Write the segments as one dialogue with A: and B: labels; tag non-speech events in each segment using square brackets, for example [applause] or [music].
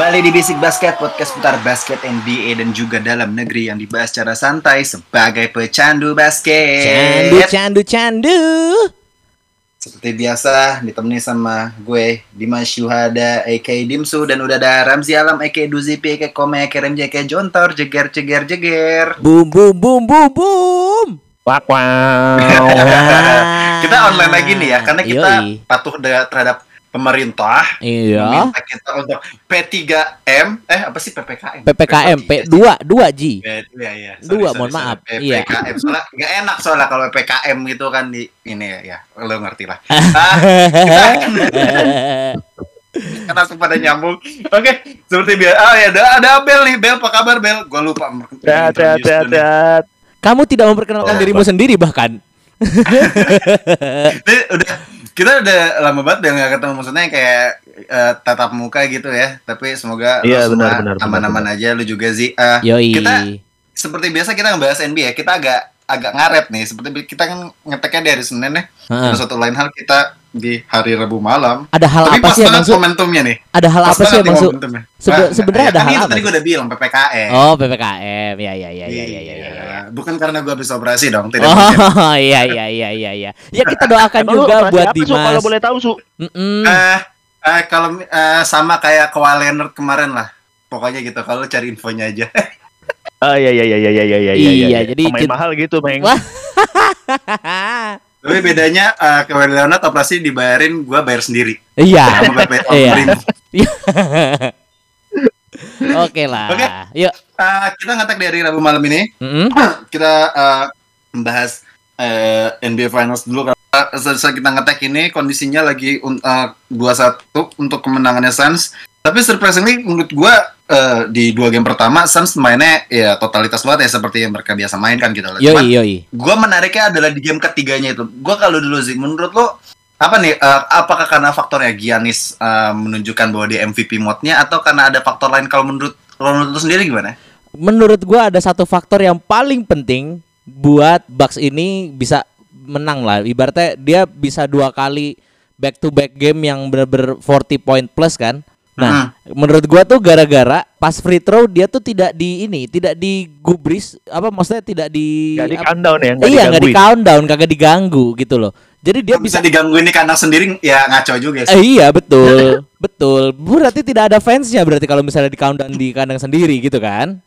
A: Kembali di Bisik Basket, podcast putar basket NBA dan juga dalam negeri yang dibahas secara santai sebagai pecandu basket.
B: Candu, candu, candu.
A: Seperti biasa, ditemani sama gue, Dimas Syuhada, a.k.a. Dimsu, dan udah ada Ramzi Alam, a.k.a. Duzipi, a.k.a. Kome, a.k.a. Remji, a.k.a. Jontor, jeger, jeger, jeger.
B: Boom, boom, boom, boom, boom.
C: Wak wow. [laughs]
A: kita online lagi nih ya, karena kita
B: Yoi.
A: patuh da- terhadap pemerintah.
B: Iya.
A: Meminta kita untuk P3M, eh apa sih PPKM?
B: PPKM P2 2 G.
A: Ya, iya, iya.
B: Dua, mohon
A: sorry,
B: maaf.
A: sorry.
B: Iya.
A: PPKM soalnya nggak enak soalnya kalau PPKM gitu kan di ini ya, ya lo ngerti lah. [laughs] Ah, kita kan langsung pada nyambung. Oke, seperti biasa. Ah ya, ada, ada Bel nih. Bel, apa kabar Bel? Gua lupa.
C: Dat, dat, dat, dat.
B: Kamu tidak memperkenalkan
A: Oh,
B: dirimu sendiri bahkan. [laughs]
A: Ini udah kita udah lama banget udah nggak ketemu maksudnya kayak eh, tatap muka gitu ya. Tapi semoga
C: Iya,
A: lo semua
C: benar,
A: aman-aman aja. Lu juga sih. Eh,
B: Yoi.
A: Kita seperti biasa kita ngebahas NBA. Kita agak agak ngaret nih. Seperti kita kan ngeteknya dari Senin ya. Terus satu lain hal kita di hari Rabu malam.
B: Ada hal
A: Tapi
B: apa
A: pas
B: sih yang maksud?
A: momentumnya nih.
B: Ada hal
A: Pas
B: apa sih yang
A: momentumnya.
B: Sebe-
A: Nah,
B: sebenarnya
A: ya
B: ada
A: kan
B: hal
A: itu
B: apa
A: Tadi gue udah bilang PPKM.
B: Oh, PPKM. Ya, ya, ya, ya, ya, ya, ya, ya.
A: Bukan karena gue habis operasi dong, tidak mungkin.
B: Oh, iya, iya, iya, iya, iya. Ya kita doakan juga buat
C: apa, Su,
B: Dimas.
C: Kalau boleh tahu su.
B: Mm-mm.
A: Eh, eh, kalau eh, sama kayak Leonard kemarin lah. Pokoknya gitu, kalau cari infonya aja.
C: Ah iya iya iya iya iya iya
B: Iya, jadi
C: pemain
B: kita-
C: mahal gitu, Meng.
A: Tapi bedanya eh, Kawhi Leonard operasi dibayarin, gue bayar sendiri.
B: Iya. Iya. [laughs] Oke lah.
A: Oke.
B: Yuk.
A: Eh, kita ngetek dari Rabu malam ini.
B: Mm-mm. [clears throat]
A: kita eh, membahas eh, NBA Finals dulu karena saat kita ngetek ini kondisinya lagi un- eh, 2-1 untuk kemenangannya Suns. Tapi surprisingly menurut gua eh, di dua game pertama Suns mainnya ya totalitas banget ya seperti yang mereka biasa main kan gitu loh. Cuman
B: Yoi, yoi.
A: gua menariknya adalah di game ketiganya itu. Gua kalau dulu sih menurut lo apa nih eh, apakah karena faktornya Giannis eh, menunjukkan bahwa dia MVP mode-nya atau karena ada faktor lain kalau menurut kalau menurut lo sendiri gimana?
B: Menurut gua ada satu faktor yang paling penting buat Bucks ini bisa menang lah. Ibaratnya dia bisa dua kali back to back game yang bener-bener 40 point plus kan. Nah, menurut gua tuh gara-gara pas free throw dia tuh tidak di ini, tidak digubris apa maksudnya tidak di
C: Enggak di countdown ya, enggak
B: Iya, nggak di countdown, kagak diganggu gitu loh. Jadi dia
A: Dia bisa
B: bisa
A: digangguin di kandang sendiri ya ngaco juga sih.
B: Eh, iya betul, [laughs] betul. Berarti tidak ada fansnya berarti kalau misalnya di countdown di kandang sendiri gitu kan?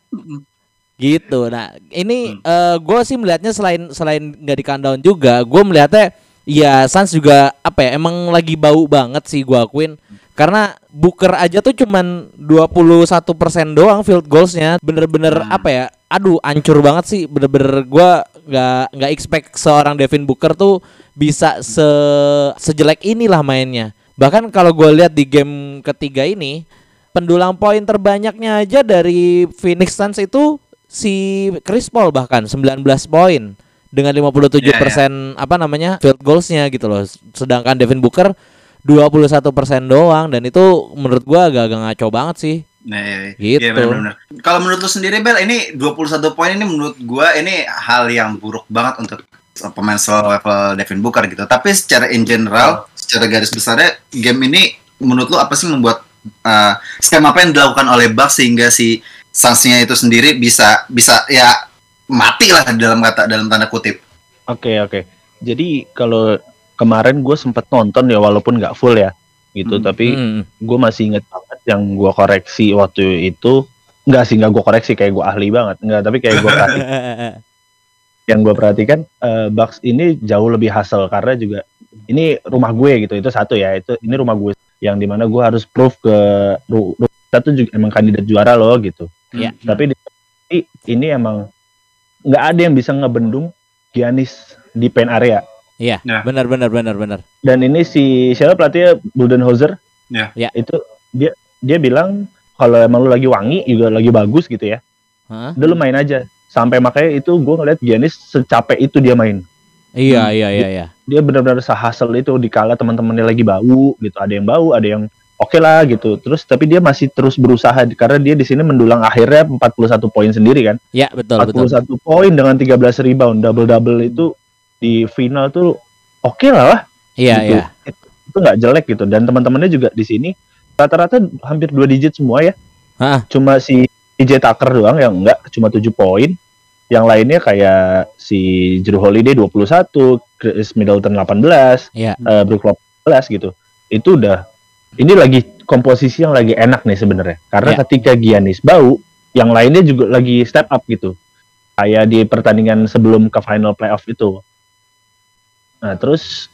B: Gitu. Nah ini gue sih melihatnya selain selain nggak di countdown juga, gue melihatnya ya Suns juga apa ya emang lagi bau banget sih gue akuin. Karena Booker aja tuh cuman 21% doang field goalsnya Bener-bener apa ya Aduh ancur banget sih Bener-bener gue nggak nggak expect seorang Devin Booker tuh bisa se sejelek inilah mainnya. Bahkan kalau gue lihat di game ketiga ini, pendulang poin terbanyaknya aja dari Phoenix Suns itu si Chris Paul bahkan 19 poin dengan 57% apa namanya field goalsnya gitu loh. Sedangkan Devin Booker 21% doang dan itu menurut gua agak-agak ngaco banget sih.
A: Nah, iya, iya.
B: Gitu.
A: Iya, benar-benar. Kalau menurut lu sendiri Bel, ini 21 poin ini menurut gua ini hal yang buruk banget untuk pemain level Devin Booker gitu. Tapi secara in general, secara garis besarnya game ini menurut lu apa sih membuat uh, skema apa yang dilakukan oleh Bucks sehingga si sanksinya itu sendiri bisa bisa ya mati lah dalam kata dalam tanda kutip.
C: Oke oke. Jadi kalau kemarin gue sempet nonton ya walaupun nggak full ya gitu,
A: Hmm.
C: tapi
B: Hmm.
C: gue masih inget banget yang gue koreksi waktu itu. Enggak sih, nggak gue koreksi kayak gue ahli banget. Enggak, tapi kayak gue [laughs] yang gue perhatikan eh, Bucks ini jauh lebih hasil karena juga ini rumah gue gitu itu satu ya itu ini rumah gue yang di mana gue harus proof ke kita tuh juga emang kandidat juara loh gitu
B: Iya.
C: tapi di, ini emang nggak ada yang bisa ngebendung Giannis di paint area.
B: Iya,
A: Ya.
B: benar benar benar benar.
C: Dan ini si siapa pelatihnya Budenholzer?
A: Ya.
B: Ya.
C: Itu dia dia bilang kalau emang lu lagi wangi juga lagi bagus gitu ya.
B: Hah?
C: Udah lu main aja. Sampai makanya itu gue ngeliat Giannis secapek itu dia main.
B: Iya
A: Hmm.
B: iya iya iya.
C: Dia benar-benar sehasel itu dikala teman-temannya lagi bau gitu. Ada yang bau, ada yang oke lah gitu. Terus tapi dia masih terus berusaha karena dia di sini mendulang akhirnya 41 poin sendiri kan.
B: Ya betul betul.
C: 41 poin dengan 13 rebound double-double itu di final tuh oke lah lah
B: Iya
C: gitu.
B: iya.
C: itu nggak jelek gitu dan teman-temannya juga di sini rata-rata hampir dua digit semua ya
B: Hah.
C: cuma si PJ Tucker doang yang enggak cuma 7 poin yang lainnya kayak si Drew Holiday 21 Chris Middleton 18
B: Iya.
C: eh Brook Lopez gitu itu udah ini lagi komposisi yang lagi enak nih sebenarnya karena
B: Ya.
C: ketika Giannis bau yang lainnya juga lagi step up gitu kayak di pertandingan sebelum ke final playoff itu nah terus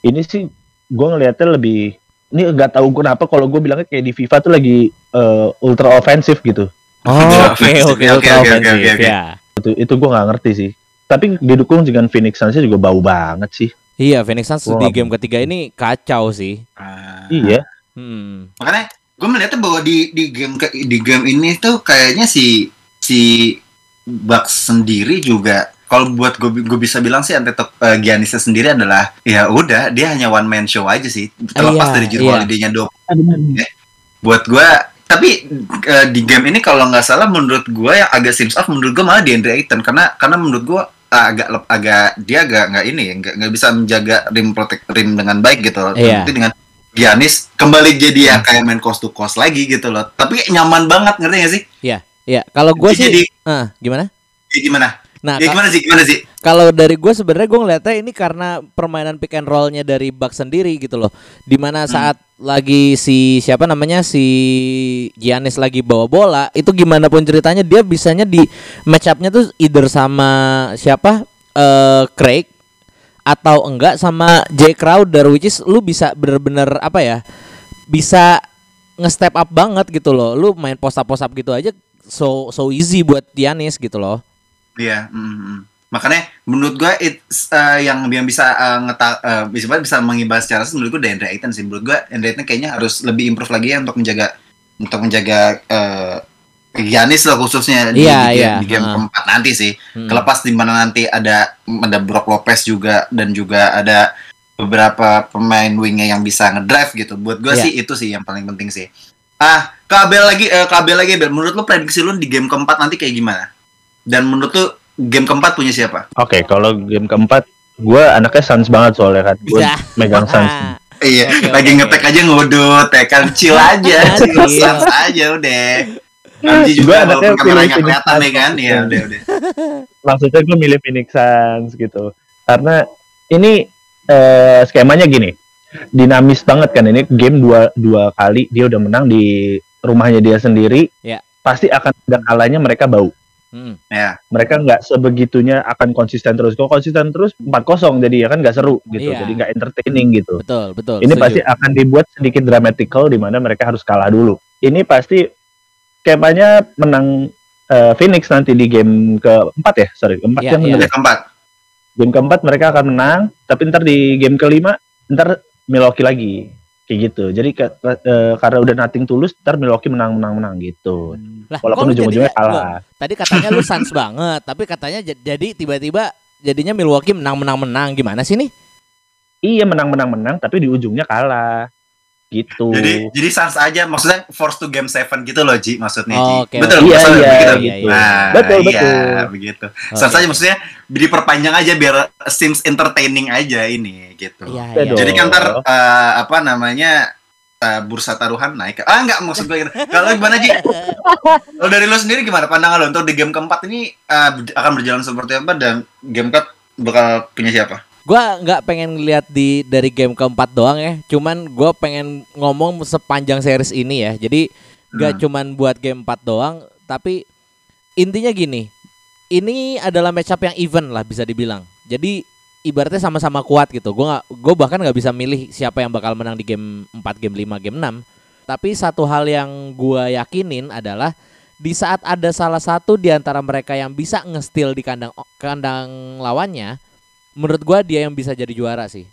C: ini sih gue ngelihatnya lebih ini nggak tahu kenapa kalau gue bilangnya kayak di FIFA tuh lagi eh, ultra ofensif gitu
B: Oh, oke
A: Offensive.
B: oke
A: Oke,
B: ultra
A: oke, oke,
B: offensive, ya.
C: itu itu gue nggak ngerti sih tapi didukung dengan Phoenix Suns juga bau banget sih
B: Iya, Phoenix Suns di game ketiga ini kacau sih.
A: Ah.
C: iya
B: Hmm.
A: makanya gue melihatnya bahwa di di game ke- di game ini tuh kayaknya si si Bucks sendiri juga kalau buat gue gue bisa bilang sih Antetokounmpo uh, Giannisnya sendiri adalah ya udah dia hanya one man show aja sih terlepas
B: Iya,
A: dari Jrue
B: iya.
A: Holiday-nya 20 buat gue tapi eh, di game ini kalau nggak salah menurut gue yang agak seems off menurut gue malah DeAndre Ayton karena karena menurut gue agak lep- agak dia agak nggak ini ya nggak nggak bisa menjaga rim protect rim dengan baik gitu. Nanti dengan Giannis kembali jadi ya kayak main cost to cost lagi gitu loh. Tapi nyaman banget ngerti gak sih?
B: Iya, kalau gue sih,
A: jadi
B: ah, gimana?
A: ya gimana?
B: Nah,
A: ya gimana sih? Gimana sih?
B: kalau dari gue sebenarnya gue ngeliatnya ini karena permainan pick and rollnya dari Bucks sendiri gitu loh. Di mana
A: Hmm.
B: saat lagi si siapa namanya si Giannis lagi bawa bola, itu gimana pun ceritanya dia bisanya di match up-nya tuh either sama siapa? Eh Craig atau enggak sama Jay Crowder which is lu bisa bener-bener apa ya? Bisa nge-step up banget gitu loh. Lu main post up post up gitu aja so so easy buat Giannis gitu loh.
A: Iya, mm, mm. makanya menurut gue it's, eh, yang yang bisa eh, ngeta eh, bisa bisa mengibas secara menurut gue DeAndre Ayton sih menurut gue DeAndre Ayton kayaknya harus lebih improve lagi ya untuk menjaga untuk menjaga eh Giannis lah khususnya di,
B: Iya,
A: di game,
B: iya,
A: di game
B: heeh.
A: keempat nanti sih
B: Hmm.
A: kelepas di mana nanti ada ada Brook Lopez juga dan juga ada beberapa pemain wingnya yang bisa ngedrive gitu buat gue
B: Iya.
A: sih itu sih yang paling penting sih ah kabel lagi eh, kabel lagi Bel menurut lu prediksi lu di game keempat nanti kayak gimana dan menurut lu game keempat punya siapa
C: Oke, kalau game keempat, gue anaknya Suns banget soalnya kan. Gue
B: Ya.
C: megang Suns. [laughs]
A: iya
B: Oke,
A: lagi
B: oke,
A: ngetek aja ngudut ya kan chill [laughs] aja chill
B: Chill.
A: sans aja udah Nanti juga walaupun kameranya
C: pilih
A: kelihatan ya
C: Phoenix
A: kan iya udah udah [laughs]
C: Maksudnya gue milih Phoenix Suns gitu. Karena ini eh, skemanya gini, dinamis banget kan ini game dua dua kali dia udah menang di rumahnya dia sendiri.
B: Ya.
C: Pasti akan ada kalanya mereka bau.
B: Hmm.
A: ya
C: Mereka nggak sebegitunya akan konsisten terus. Kalau konsisten terus 4-0 jadi ya kan nggak seru gitu.
B: Iya.
C: Jadi nggak entertaining gitu.
B: Betul, betul.
C: ini
B: setuju.
C: pasti akan dibuat sedikit dramatical di mana mereka harus kalah dulu. Ini pasti skemanya menang eh, Phoenix nanti di game keempat ya, sorry keempat
B: Iya,
C: kan
B: iya.
C: bener ya?
A: game keempat
C: Game keempat mereka akan menang, tapi ntar di game kelima ntar Milwaukee lagi kayak gitu. Jadi ke- eh, karena udah nothing tulus, ntar Milwaukee menang menang menang gitu.
B: Lah,
C: Walaupun ujung-ujungnya kalah.
B: loh, tadi katanya lu sans [laughs] banget, tapi katanya jadi tiba-tiba jadinya Milwaukee menang-menang-menang gimana sih nih?
C: Iya menang menang menang, tapi di ujungnya kalah gitu.
A: jadi jadi sans aja maksudnya force to game seven gitu loh Ji maksudnya Ji
B: Oh, oke,
A: betul.
C: Iya,
A: maksudnya
C: iya,
A: begitu
B: iya, iya.
A: Nah,
C: Betul,
A: iya,
C: betul.
A: begitu
B: Oke.
A: sans aja maksudnya diperpanjang aja biar seems entertaining aja ini gitu
B: Iya, iya.
A: Jadi kan ntar eh, apa namanya eh, bursa taruhan naik. Ah enggak maksud gue gitu. Kalau gimana Ji? Kalau dari lo sendiri gimana pandangan lo untuk di game keempat ini ber- akan berjalan seperti apa dan game keempat bakal punya siapa?
B: Gua nggak pengen lihat di dari game keempat doang ya, cuman gua pengen ngomong sepanjang series ini ya. Jadi nggak
A: Hmm.
B: cuman buat game 4 doang, tapi intinya gini. Ini adalah matchup yang even lah bisa dibilang. Jadi ibaratnya sama-sama kuat gitu. Gua gua bahkan nggak bisa milih siapa yang bakal menang di game 4, game 5, game 6. Tapi satu hal yang gua yakinin adalah di saat ada salah satu di antara mereka yang bisa nge-steal di kandang kandang lawannya, menurut gua dia yang bisa jadi juara sih.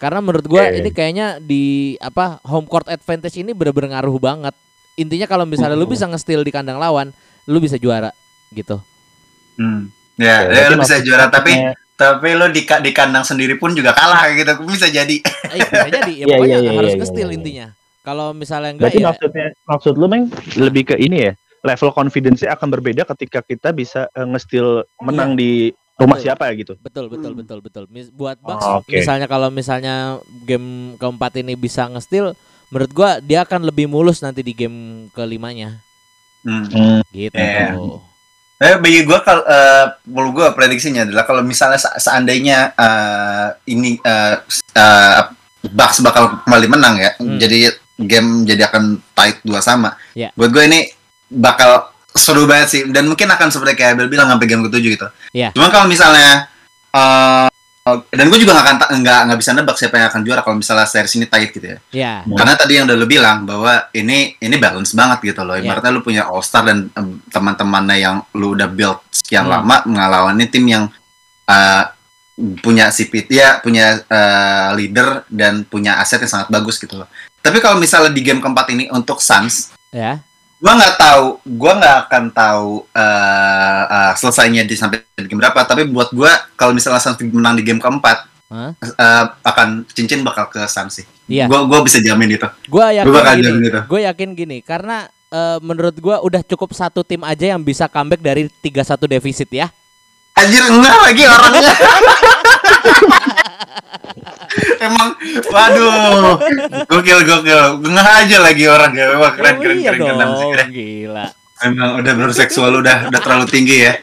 B: Karena menurut gua
C: Oke.
B: ini kayaknya di apa home court advantage ini bener-bener ngaruh banget. Intinya kalau misalnya lu bisa nge-steal di kandang lawan, lu bisa juara gitu.
A: Hmm. Ya,
C: Ya,
A: ya, lu bisa juara tapi tapi lu di di kandang sendiri pun juga kalah kayak gitu. Bisa jadi.
B: Eh, bisa jadi ya [laughs]
C: Iya,
B: pokoknya
C: iya, iya,
B: harus
C: iya,
B: nge-steal
C: iya.
B: intinya. Kalau misalnya enggak
C: Berarti
B: ya
C: maksudnya maksud lu Meng lebih ke ini ya. Level confidence-nya akan berbeda ketika kita bisa eh, nge-steal menang di rumah
B: Betul.
C: siapa gitu.
B: Betul betul
A: Hmm.
B: betul betul. Mis- buat Bucks
C: Oh, oke.
B: misalnya kalau misalnya game keempat ini bisa nge-steal, menurut gua dia akan lebih mulus nanti di game kelimanya
A: Hmm.
C: Hmm.
B: gitu.
A: Iya. Eh, bagi gue kalau eh menurut gue prediksinya adalah kalau misalnya se- seandainya eh, ini eh, s- eh, Bucks bakal kembali menang ya,
B: Hmm.
A: jadi game jadi akan tight dua sama.
B: Ya.
A: Buat gue ini bakal seru banget sih dan mungkin akan seperti kayak Abel bilang sampai game ketujuh gitu.
B: Ya.
A: Cuman kalau misalnya eh, dan gue juga nggak akan nggak nggak bisa nebak siapa yang akan juara kalau misalnya series ini tight gitu ya.
B: Ya.
C: Hmm.
A: Karena tadi yang udah lu bilang bahwa ini ini balance banget gitu loh.
B: Iya.
A: Ibaratnya lu punya All Star dan em, teman-temannya yang lu udah build sekian
B: Hmm.
A: lama ngelawannya tim yang uh, punya CPT ya, punya uh, leader dan punya aset yang sangat bagus gitu loh. Tapi kalau misalnya di game keempat ini untuk Suns,
B: Ya.
A: Gua nggak tahu, gua nggak akan tahu uh, uh, selesainya di sampai di game berapa. Tapi buat gua kalau misalnya Suns menang di game keempat,
B: Hah?
A: uh, akan cincin bakal ke Suns sih.
B: Iya.
A: Gua gua bisa jamin itu.
B: Gua yakin
A: Gua
B: gini.
A: jamin itu.
B: Gue yakin gini karena eh, menurut gua udah cukup satu tim aja yang bisa comeback dari 3-1 defisit ya.
A: Anjir enggak lagi orangnya. [laughs] Emang waduh. Gokil gokil. Enggak aja lagi orangnya. Wah keren
B: Oh,
A: keren
B: iya
A: keren keren
B: dong,
A: sih, keren.
B: gila.
A: Emang udah berseksual udah udah terlalu tinggi ya.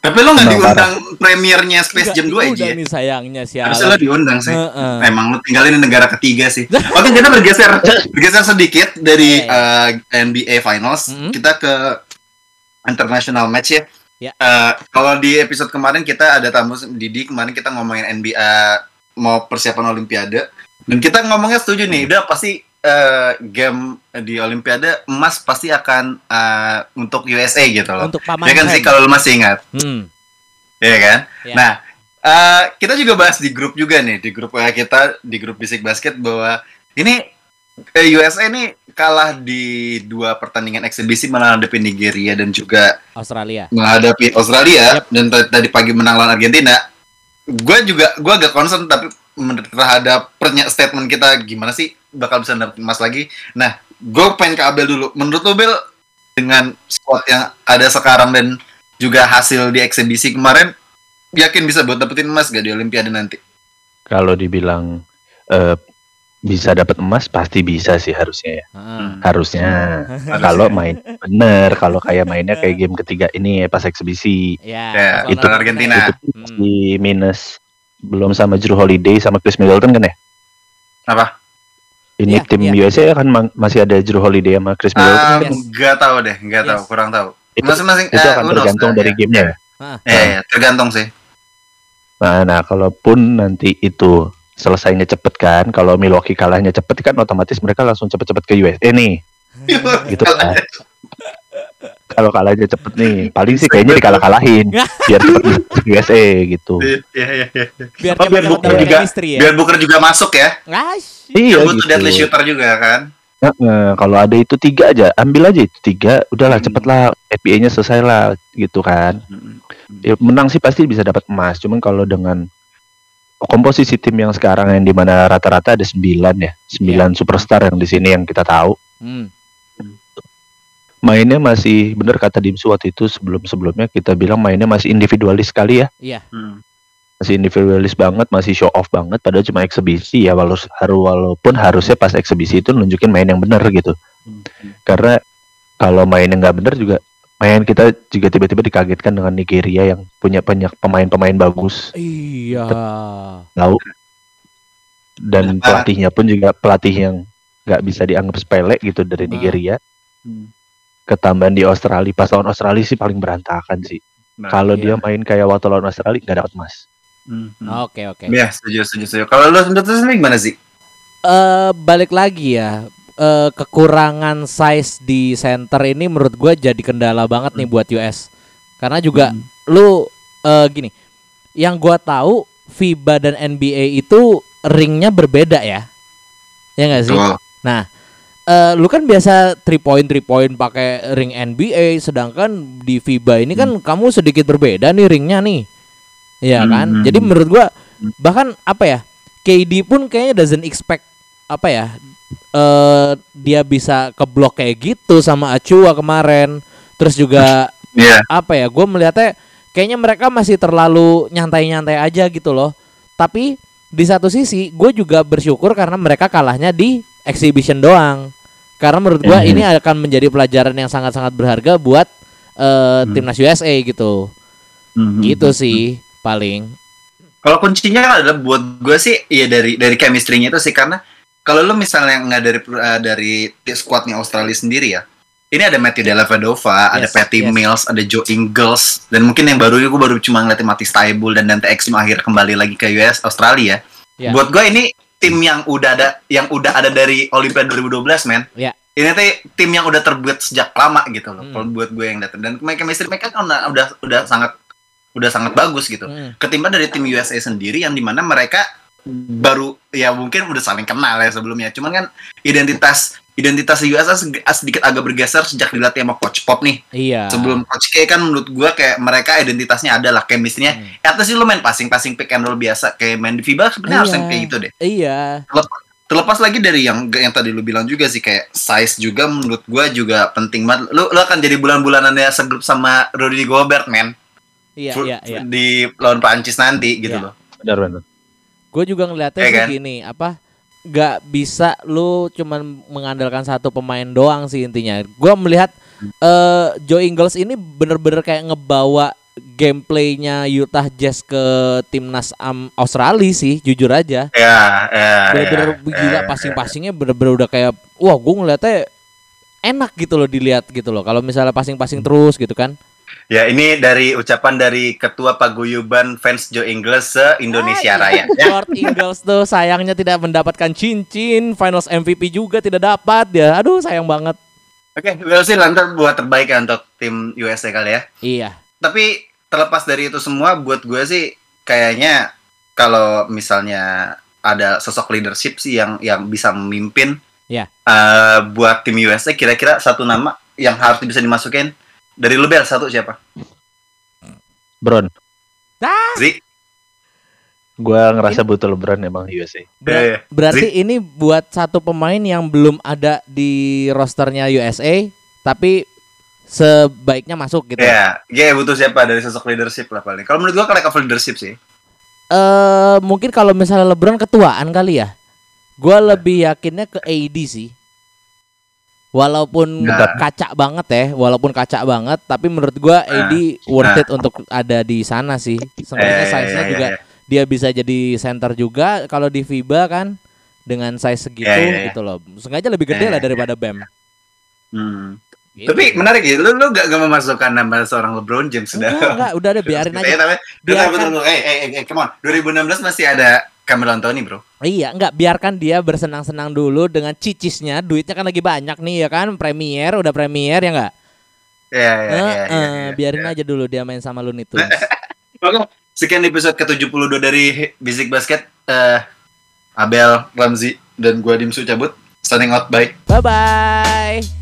A: Tapi lo nggak diundang premiernya Space Jam 2 aja ya?
B: nih sayangnya sialan.
A: Harusnya lo diundang sih. Emang lo tinggalin di negara ketiga sih. [laughs] Oke kita bergeser bergeser sedikit dari
B: Iya,
A: uh, NBA Finals.
B: Mhm.
A: Kita ke international match ya.
B: Ya.
A: Uh, kalau di episode kemarin kita ada tamu Didi kemarin kita ngomongin NBA mau persiapan Olimpiade dan kita ngomongnya setuju nih udah pasti uh, game di Olimpiade emas pasti akan uh, untuk USA gitu loh.
B: Untuk paman
A: Ya kan sih kalau lu masih ingat,
B: Hmm.
A: ya kan?
B: Ya.
A: Nah, uh, kita juga bahas di grup juga nih, di grup kita, di grup Bisik Basket bahwa ini eh, USA ini kalah di dua pertandingan eksibisi menghadapi Nigeria dan juga
B: Australia.
A: menghadapi Australia
B: Yap.
A: dan tadi pagi menang lawan Argentina. Gue juga gue agak concern tapi terhadap pernya statement kita gimana sih bakal bisa dapet emas lagi. Nah, gue pengen ke Abel dulu. Menurut lo Bel dengan squad yang ada sekarang dan juga hasil di eksibisi kemarin yakin bisa buat dapetin emas gak di Olimpiade nanti?
C: Kalau dibilang eh, bisa dapat emas pasti bisa sih harusnya ya.
B: Heeh.
C: Harusnya. Kalau main bener, kalau kayak mainnya kayak game ketiga ini ya pas eksibisi
B: Ya,
A: Ya,
C: itu-
A: Argentina.
C: itu
B: Hmm.
C: pasti minus belum sama Drew Holiday sama Chris Middleton kan ya?
A: Apa?
C: Ini
B: Iya,
C: tim
B: iya.
C: USA kan ma- masih ada Drew Holiday sama Chris Middleton.
A: Ah,
B: Yes.
A: Nggak tahu deh, nggak tahu,
B: Yes.
A: kurang tahu.
C: itu,
A: Masing-masing
C: itu
A: eh,
C: akan tergantung
A: eh,
C: dari
A: ya.
C: gamenya. ya.
B: Ah.
A: Ya, ya, tergantung sih.
C: Nah, nah, kalaupun nanti itu selesainya cepet kan, kalau Milwaukee kalahnya cepet kan otomatis mereka langsung cepet-cepet ke USA nih, gitu kan. kalau kalahnya cepet nih, paling sih kayaknya dikalah-kalahin, biar cepet ke USA gitu.
A: Iya, iya, iya.
B: biar
A: Oh, biar Booker juga-
B: ya.
A: Biar Booker juga masuk ya.
B: Ash.
C: Iya
A: butuh
C: gitu.
A: deadly shooter juga kan.
C: Heeh, kalau ada itu tiga aja, ambil aja itu tiga, udahlah
A: Hmm.
C: cepet lah, NBA-nya selesai lah, gitu kan. Ya, menang sih pasti bisa dapat emas, cuman kalau dengan komposisi tim yang sekarang yang di mana rata-rata ada sembilan ya, sembilan superstar yang di sini yang kita tahu,
B: Hmm.
C: mainnya masih bener kata Dimsu waktu itu sebelum sebelumnya kita bilang mainnya masih individualis sekali ya,
B: Iya.
A: Hmm.
C: masih individualis banget, masih show off banget, padahal cuma eksebisi ya, walau haru- walaupun harusnya pas eksebisi itu nunjukin main yang bener gitu. karena kalau mainnya nggak bener juga main kita juga tiba-tiba dikagetkan dengan Nigeria yang punya banyak pemain-pemain bagus
B: Iya.
C: tahu dan
A: Kenapa?
C: pelatihnya pun juga pelatih yang nggak bisa dianggap sepele gitu dari
B: Hmm.
C: Nigeria
A: Hmm.
C: ketambahan di Australia pas lawan Australia sih paling berantakan sih
A: Nah,
C: kalau
B: iya.
C: dia main kayak waktu lawan Australia nggak dapat emas
A: hmm.
B: Oke, oke.
A: Ya, setuju, setuju, setuju. Kalau lu menurut lu sendiri gimana sih?
B: eh balik lagi ya eh, kekurangan size di center ini menurut gua jadi kendala banget nih buat US karena juga
A: Hmm.
B: lu eh, gini yang gua tahu FIBA dan NBA itu ringnya berbeda ya. Ya nggak sih?
A: Betul.
B: Nah, eh, lu kan biasa three point three point pakai ring NBA, sedangkan di FIBA ini kan kamu sedikit berbeda nih ringnya nih, Iya
A: Hmm,
B: kan?
A: hmm,
B: Jadi
A: hmm.
B: menurut gua bahkan apa ya, KD pun kayaknya doesn't expect apa ya, eh dia bisa keblok kayak gitu sama Acua kemarin, terus juga
A: Iya.
B: apa ya gue melihatnya kayaknya mereka masih terlalu nyantai-nyantai aja gitu loh. Tapi di satu sisi gue juga bersyukur karena mereka kalahnya di exhibition doang. Karena menurut gue
C: Mhm.
B: ini akan menjadi pelajaran yang sangat-sangat berharga buat eh, timnas USA gitu.
A: Mhm.
B: gitu sih paling.
A: Kalau kuncinya adalah buat gue sih ya dari dari chemistry-nya itu sih. Karena kalau lu misalnya nggak dari eh, dari squadnya Australia sendiri ya. Ini ada Matthew Dellavedova, ada
B: Yes,
A: Patty
B: yes.
A: Mills, ada Joe Ingles, dan mungkin yang baru gue baru cuma ngeliatin Mati Staibul dan Dante Exum akhir kembali lagi ke US Australia.
B: Ya.
A: Buat gue ini tim yang udah ada yang udah ada dari Olimpiade 2012 men.
B: Ya.
A: Ini tuh tim yang udah terbuat sejak lama gitu loh.
B: Hmm.
A: Kalau buat gue yang datang dan chemistry mereka kan udah udah, udah sangat udah sangat bagus gitu
B: Mm.
A: ketimbang dari tim USA sendiri yang di mana mereka baru ya mungkin udah saling kenal ya sebelumnya. Cuman kan identitas identitas USA seg- sedikit agak bergeser sejak dilatih sama Coach Pop nih.
B: Iya.
A: Sebelum Coach K kan menurut gua kayak mereka identitasnya adalah chemistry-nya.
B: Hmm.
A: at least sih lu main passing-passing pick and roll biasa? Kayak main di FIBA sebenarnya harus
B: Iya.
A: yang kayak gitu deh.
B: Iya.
A: Terlep- terlepas lagi dari yang yang tadi lu bilang juga sih kayak size juga menurut gua juga penting banget. Lu lu akan jadi bulan-bulanannya segrup sama Rudy Gobert man
B: iya iya iya.
A: di lawan Prancis nanti gitu
B: Iya.
A: loh.
C: Benar benar.
B: Gue juga ngeliatnya
A: Iya
B: sih
A: kan?
B: gini apa nggak bisa lu cuman mengandalkan satu pemain doang sih intinya. Gua melihat eh Joe Ingles ini bener-bener kayak ngebawa gameplaynya Utah Jazz ke timnas am Australia sih, jujur aja.
A: Ya, ya,
B: Bener-bener
A: ya,
B: gila
A: ya,
B: passing-passingnya bener-bener udah kayak wah gue ngeliatnya enak gitu loh dilihat gitu loh. Kalau misalnya passing-passing terus gitu kan.
A: Ya, ini dari ucapan dari Ketua Paguyuban fans Joe Ingles se Indonesia
B: Ah,
A: Raya. Ya.
B: Lord Ingles tuh sayangnya tidak mendapatkan cincin, Finals MVP juga tidak dapat ya. Aduh sayang banget.
A: Oke, we'll see lantar buat terbaik ya untuk tim USA kali ya.
B: Iya.
A: Tapi terlepas dari itu semua, buat gue sih kayaknya kalau misalnya ada sosok leadership sih yang yang bisa memimpin
B: Ya.
A: eh, buat tim USA, kira-kira satu nama yang harus bisa dimasukin dari lu Bel satu siapa?
C: Bron.
A: Zi?
C: Gua ngerasa butuh LeBron emang USA.
B: Ber-
A: Iya, iya.
B: berarti ini buat satu pemain yang belum ada di rosternya USA, tapi sebaiknya masuk gitu.
A: Ya, ya butuh siapa dari sosok leadership lah paling. Kalau menurut gua lack of leadership sih.
B: Eh mungkin kalau misalnya LeBron ketuaan kali ya. Gua lebih yakinnya ke AD sih. Walaupun
A: Nah.
B: kaca banget ya, walaupun kaca banget, tapi menurut gua AD worth
A: Nah.
B: it untuk ada di sana sih. Sebenarnya
A: Eh,
B: size-nya
A: iya,
B: juga
A: iya.
B: dia bisa jadi center juga kalau di FIBA kan dengan size segitu
A: Iya, iya, iya.
B: gitu loh. Sengaja lebih gede
A: Iya,
B: lah
A: iya.
B: daripada Bam.
A: Hmm.
B: Gitu.
A: Tapi menarik ya, lu lu gak, gak memasukkan nama seorang LeBron James sudah.
B: enggak, enggak, udah deh biarin
A: Eh,
B: aja.
A: tapi,
B: Biarkan.
A: betul, betul, eh, eh, eh, come on. 2016 masih ada Carmelo Anthony, bro.
B: Iya, enggak biarkan dia bersenang-senang dulu dengan cicisnya. Duitnya kan lagi banyak nih ya kan, premier udah premier ya enggak?
A: Ya, ya,
B: Eh,
A: ya, ya,
B: eh,
A: ya,
B: biarin
A: ya.
B: aja dulu dia main sama Looney Tunes. [laughs]
A: Oke, sekian episode ke-72 dari Basic Basket. Eh, Abel, Ramzi, dan gua Dimsu cabut. Signing out, bye.
B: Bye bye.